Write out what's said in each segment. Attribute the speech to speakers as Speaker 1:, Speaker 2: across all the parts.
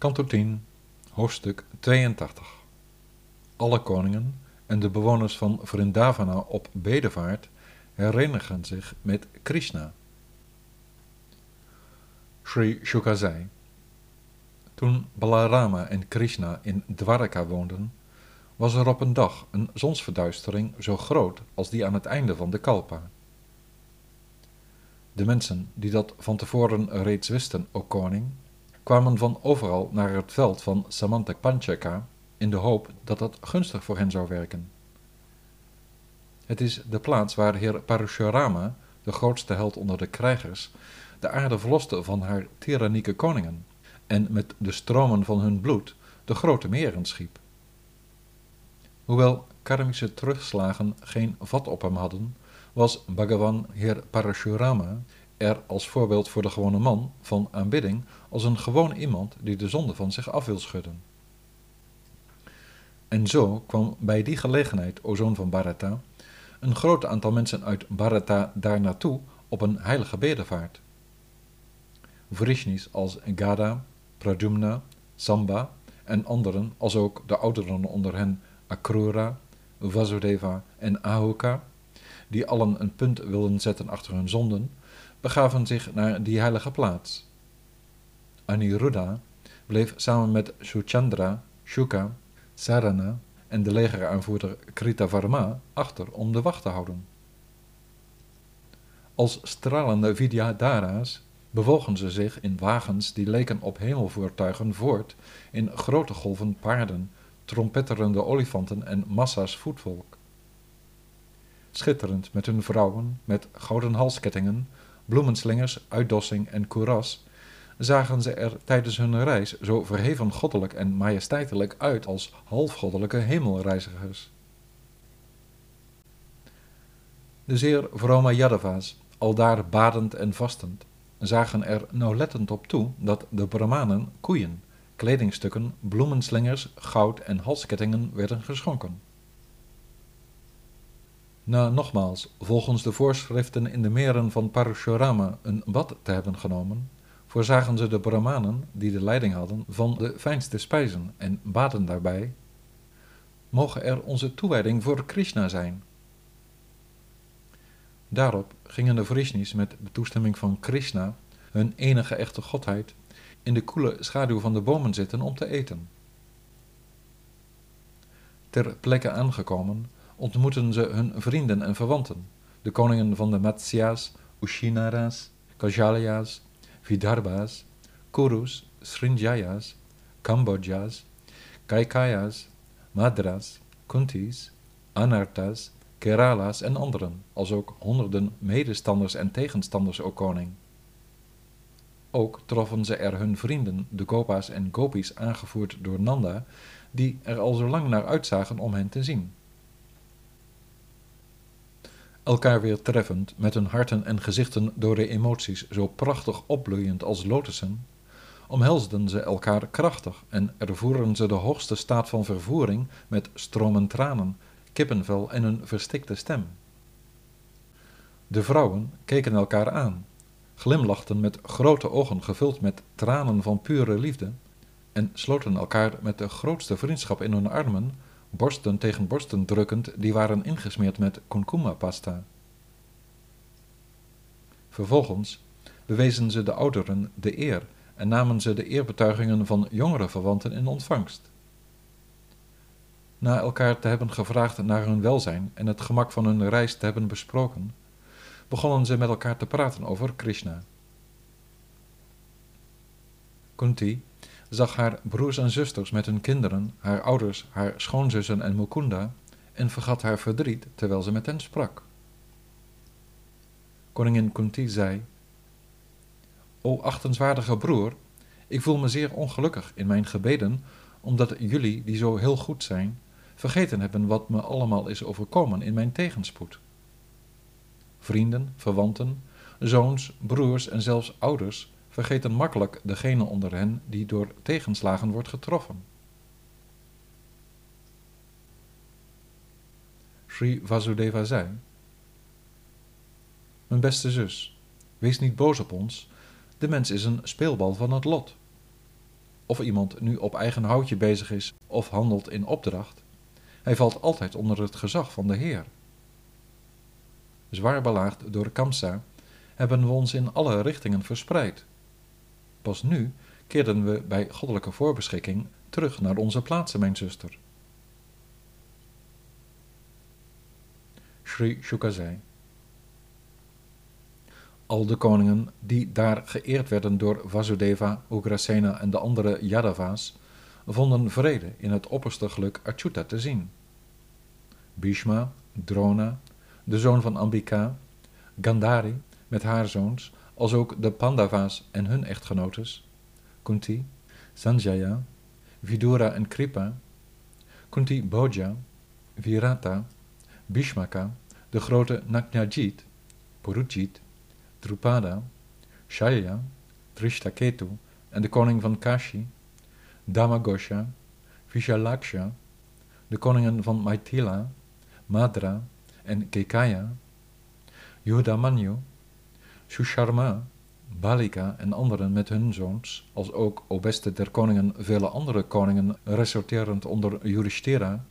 Speaker 1: Kanto 10, hoofdstuk 82 Alle koningen en de bewoners van Vrindavana op bedevaart herenigen zich met Krishna. Sri Shuka zei, Toen Balarama en Krishna in Dwaraka woonden, was er op een dag een zonsverduistering zo groot als die aan het einde van de Kalpa. De mensen die dat van tevoren reeds wisten, o koning, kwamen van overal naar het veld van Samantak Panchaka in de hoop dat dat gunstig voor hen zou werken. Het is de plaats waar heer Parashurama, de grootste held onder de krijgers, de aarde verloste van haar tyrannieke koningen en met de stromen van hun bloed de grote meren schiep. Hoewel karmische terugslagen geen vat op hem hadden, was Bhagavan heer Parashurama er als voorbeeld voor de gewone man van aanbidding als een gewoon iemand die de zonde van zich af wil schudden. En zo kwam bij die gelegenheid, o zoon van Bharata, een groot aantal mensen uit Bharata daar naartoe op een heilige bedevaart. Vrishnis als Gada, Pradumna, Samba en anderen, als ook de ouderen onder hen Akrura, Vasudeva en Ahoka, die allen een punt wilden zetten achter hun zonden, begaven zich naar die heilige plaats. Aniruddha bleef samen met Suchandra, Shuka, Sarana en de legeraanvoerder Kritavarma achter om de wacht te houden. Als stralende Vidyadhara's bewogen ze zich in wagens die leken op hemelvoertuigen voort in grote golven paarden, trompetterende olifanten en massa's voetvolk. Schitterend met hun vrouwen, met gouden halskettingen, bloemenslingers, uitdossing en koeras, zagen ze er tijdens hun reis zo verheven goddelijk en majesteitelijk uit als halfgoddelijke hemelreizigers. De zeer vrome Yadava's, aldaar badend en vastend, zagen er nauwlettend op toe dat de Brahmanen koeien, kledingstukken, bloemenslingers, goud en halskettingen werden geschonken. Na nogmaals, volgens de voorschriften in de meren van Parashurama, een bad te hebben genomen, voorzagen ze de Brahmanen, die de leiding hadden, van de fijnste spijzen en baden daarbij, mogen er onze toewijding voor Krishna zijn. Daarop gingen de Vrishnis met de toestemming van Krishna, hun enige echte godheid, in de koele schaduw van de bomen zitten om te eten. Ter plekke aangekomen, ontmoetten ze hun vrienden en verwanten, de koningen van de Matsyas, Ushinara's, Kaujalya's, Vidarbha's, Kurus, Srinjaya's, Kambodja's, Kaikaya's, Madras, Kuntis, Anartas, Kerala's en anderen, als ook honderden medestanders en tegenstanders, o koning. Ook troffen ze er hun vrienden, de Gopa's en Gopis, aangevoerd door Nanda, die er al zo lang naar uitzagen om hen te zien. Elkaar weer treffend, met hun harten en gezichten door de emoties zo prachtig opbloeiend als lotussen, omhelsden ze elkaar krachtig en ervoeren ze de hoogste staat van vervoering met stromen tranen, kippenvel en een verstikte stem. De vrouwen keken elkaar aan, glimlachten met grote ogen gevuld met tranen van pure liefde en sloten elkaar met de grootste vriendschap in hun armen, borsten tegen borsten drukkend, die waren ingesmeerd met kumkuma-pasta. Vervolgens bewezen ze de ouderen de eer en namen ze de eerbetuigingen van jongere verwanten in ontvangst. Na elkaar te hebben gevraagd naar hun welzijn en het gemak van hun reis te hebben besproken, begonnen ze met elkaar te praten over Krishna. Kunti zag haar broers en zusters met hun kinderen, haar ouders, haar schoonzussen en Mukunda en vergat haar verdriet terwijl ze met hen sprak. Koningin Kunti zei: O achtenswaardige broer, ik voel me zeer ongelukkig in mijn gebeden, omdat jullie, die zo heel goed zijn, vergeten hebben wat me allemaal is overkomen in mijn tegenspoed. Vrienden, verwanten, zoons, broers en zelfs ouders vergeten makkelijk degene onder hen die door tegenslagen wordt getroffen. Sri Vasudeva zei: Mijn beste zus, wees niet boos op ons, de mens is een speelbal van het lot. of iemand nu op eigen houtje bezig is of handelt in opdracht, hij valt altijd onder het gezag van de Heer. Zwaar belaagd door Kamsa hebben we ons in alle richtingen verspreid. Pas nu keerden we bij goddelijke voorbeschikking terug naar onze plaatsen, mijn zuster. Sri Shuka zei. Al de koningen die daar geëerd werden door Vasudeva, Ugrasena en de andere Yadava's, vonden vrede in het opperste geluk Achyuta te zien. Bhishma, Drona, de zoon van Ambika, Gandhari met haar zoons, als ook de Pandava's en hun echtgenotes, Kunti, Sanjaya, Vidura en Kripa, Kunti Bhoja, Virata, Bhishmaka, de grote Nagnajit, Purujit, Drupada, Shaya, Drishtaketu en de koning van Kashi, Damagosha, Vishalaksha, de koningen van Maithila, Madra en Kekaya, Yudamanyu, Susharma, Balika en anderen met hun zoons, als ook, o beste der koningen, vele andere koningen, resorterend onder Yudhishthira,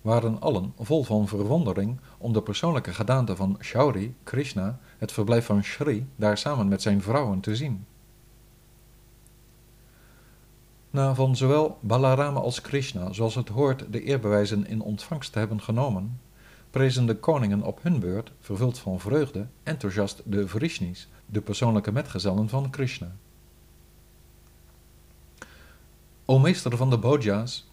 Speaker 1: waren allen vol van verwondering om de persoonlijke gedaante van Shauri, Krishna, het verblijf van Shri, daar samen met zijn vrouwen te zien. Na van zowel Balarama als Krishna, zoals het hoort, de eerbewijzen in ontvangst te hebben genomen, prezen de koningen op hun beurt, vervuld van vreugde, enthousiast de Vrishnis, de persoonlijke metgezellen van Krishna. O meester van de Bhoja's,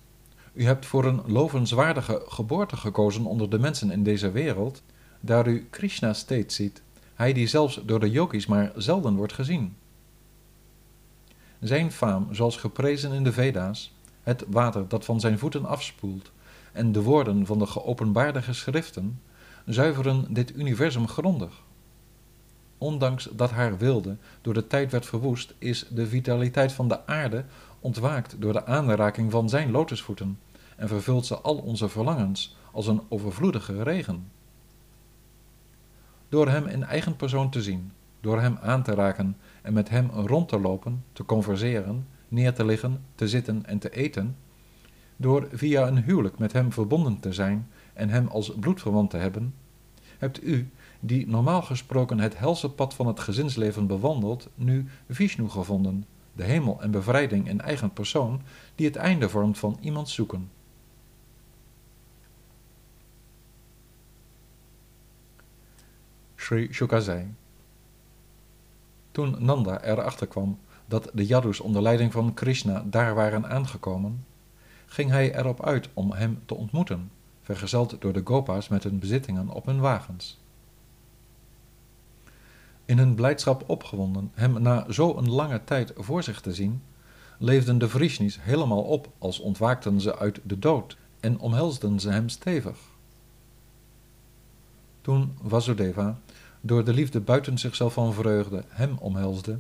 Speaker 1: u hebt voor een lovenswaardige geboorte gekozen onder de mensen in deze wereld, daar u Krishna steeds ziet, hij die zelfs door de yogis maar zelden wordt gezien. Zijn faam, zoals geprezen in de Veda's, het water dat van zijn voeten afspoelt, en de woorden van de geopenbaarde geschriften, zuiveren dit universum grondig. Ondanks dat haar wilde door de tijd werd verwoest, is de vitaliteit van de aarde ontwaakt door de aanraking van zijn lotusvoeten en vervult ze al onze verlangens als een overvloedige regen. Door hem in eigen persoon te zien, door hem aan te raken en met hem rond te lopen, te converseren, neer te liggen, te zitten en te eten, door via een huwelijk met hem verbonden te zijn en hem als bloedverwant te hebben, hebt u, die normaal gesproken het helse pad van het gezinsleven bewandelt, nu Vishnu gevonden, de hemel en bevrijding in eigen persoon, die het einde vormt van iemand zoeken. Sri Shuka zei. Toen Nanda erachter kwam dat de Yadus onder leiding van Krishna daar waren aangekomen, ging hij erop uit om hem te ontmoeten, vergezeld door de Gopa's met hun bezittingen op hun wagens. In hun blijdschap opgewonden hem na zo'n lange tijd voor zich te zien, leefden de Vrishnis helemaal op als ontwaakten ze uit de dood en omhelsden ze hem stevig. Toen Vasudeva, door de liefde buiten zichzelf van vreugde, hem omhelsde,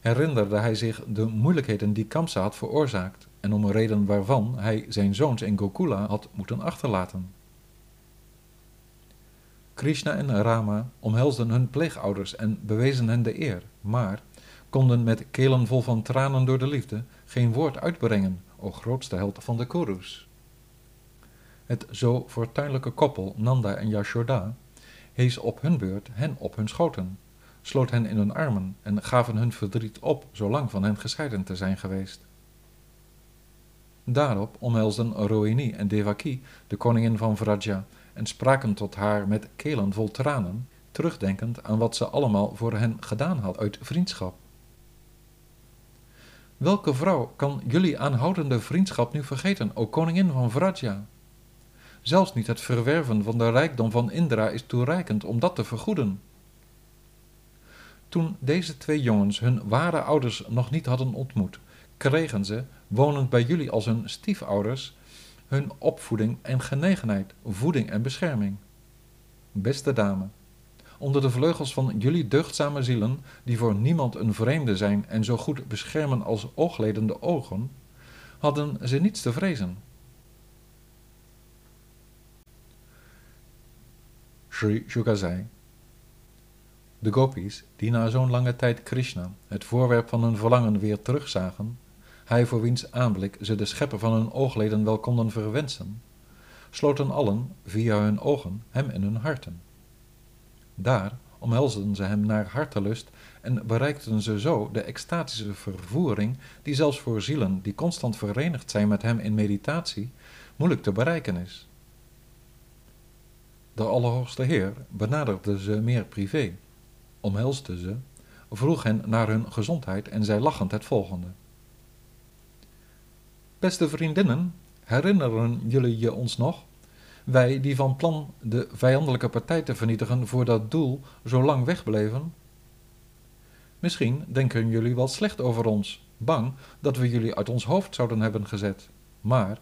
Speaker 1: herinnerde hij zich de moeilijkheden die Kamsa had veroorzaakt en om een reden waarvan hij zijn zoons in Gokula had moeten achterlaten. Krishna en Rama omhelsden hun pleegouders en bewezen hen de eer, maar konden met kelen vol van tranen door de liefde geen woord uitbrengen, o grootste held van de Kurus. Het zo fortuinlijke koppel Nanda en Yashoda hees op hun beurt hen op hun schoten, sloot hen in hun armen en gaven hun verdriet op zolang van hen gescheiden te zijn geweest. Daarop omhelsden Rohini en Devaki de koningin van Vraja en spraken tot haar met kelen vol tranen, terugdenkend aan wat ze allemaal voor hen gedaan had uit vriendschap. Welke vrouw kan jullie aanhoudende vriendschap nu vergeten, o koningin van Vraja? Zelfs niet het verwerven van de rijkdom van Indra is toereikend om dat te vergoeden. Toen deze twee jongens hun ware ouders nog niet hadden ontmoet, kregen ze, wonend bij jullie als hun stiefouders, hun opvoeding en genegenheid, voeding en bescherming. Beste dame, onder de vleugels van jullie deugdzame zielen, die voor niemand een vreemde zijn en zo goed beschermen als oogledende ogen, hadden ze niets te vrezen. Sri Shuka zei, de gopis, die na zo'n lange tijd Krishna, het voorwerp van hun verlangen, weer terugzagen, hij voor wiens aanblik ze de schepper van hun oogleden wel konden verwensen, sloten allen via hun ogen hem in hun harten. Daar omhelsden ze hem naar hartelust en bereikten ze zo de extatische vervoering die zelfs voor zielen die constant verenigd zijn met hem in meditatie moeilijk te bereiken is. De Allerhoogste Heer benaderde ze meer privé, omhelsde ze, vroeg hen naar hun gezondheid en zei lachend het volgende. Beste vriendinnen, herinneren jullie je ons nog? Wij die van plan de vijandelijke partij te vernietigen voor dat doel zo lang wegbleven? Misschien denken jullie wel slecht over ons, bang dat we jullie uit ons hoofd zouden hebben gezet. Maar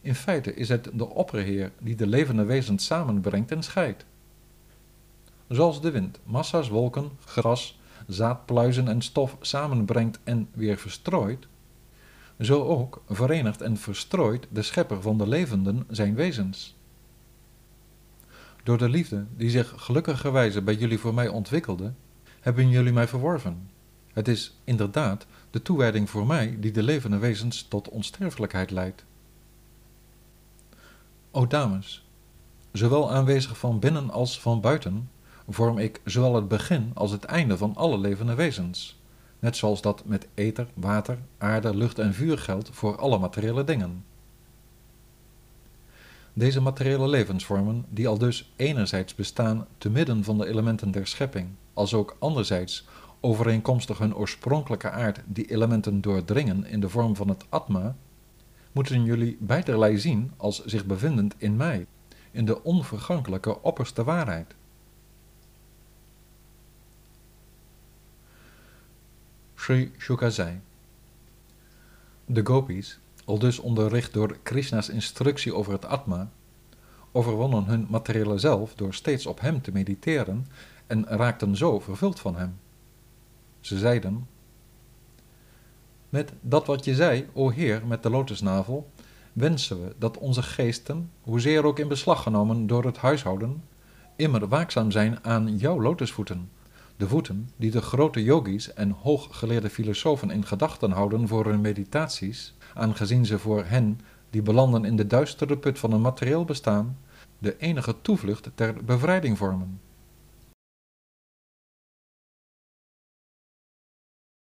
Speaker 1: in feite is het de opperheer die de levende wezens samenbrengt en scheidt. Zoals de wind massa's wolken, gras, zaadpluizen en stof samenbrengt en weer verstrooit, zo ook verenigt en verstrooit de schepper van de levenden zijn wezens. Door de liefde die zich gelukkigerwijze bij jullie voor mij ontwikkelde, hebben jullie mij verworven. Het is inderdaad de toewijding voor mij die de levende wezens tot onsterfelijkheid leidt. O dames, zowel aanwezig van binnen als van buiten, vorm ik zowel het begin als het einde van alle levende wezens, net zoals dat met ether, water, aarde, lucht en vuur geldt voor alle materiële dingen. Deze materiële levensvormen, die al dus enerzijds bestaan te midden van de elementen der schepping, als ook anderzijds overeenkomstig hun oorspronkelijke aard die elementen doordringen in de vorm van het atma, moeten jullie beiderlei zien als zich bevindend in mij, in de onvergankelijke opperste waarheid. Sri de gopis, al dus onderricht door Krishna's instructie over het Atma, overwonnen hun materiële zelf door steeds op hem te mediteren en raakten zo vervuld van hem. Ze zeiden, met dat wat je zei, o Heer, met de lotusnavel, wensen we dat onze geesten, hoezeer ook in beslag genomen door het huishouden, immer waakzaam zijn aan jouw lotusvoeten, de voeten die de grote yogis en hooggeleerde filosofen in gedachten houden voor hun meditaties, aangezien ze voor hen die belanden in de duistere put van een materieel bestaan, de enige toevlucht ter bevrijding vormen.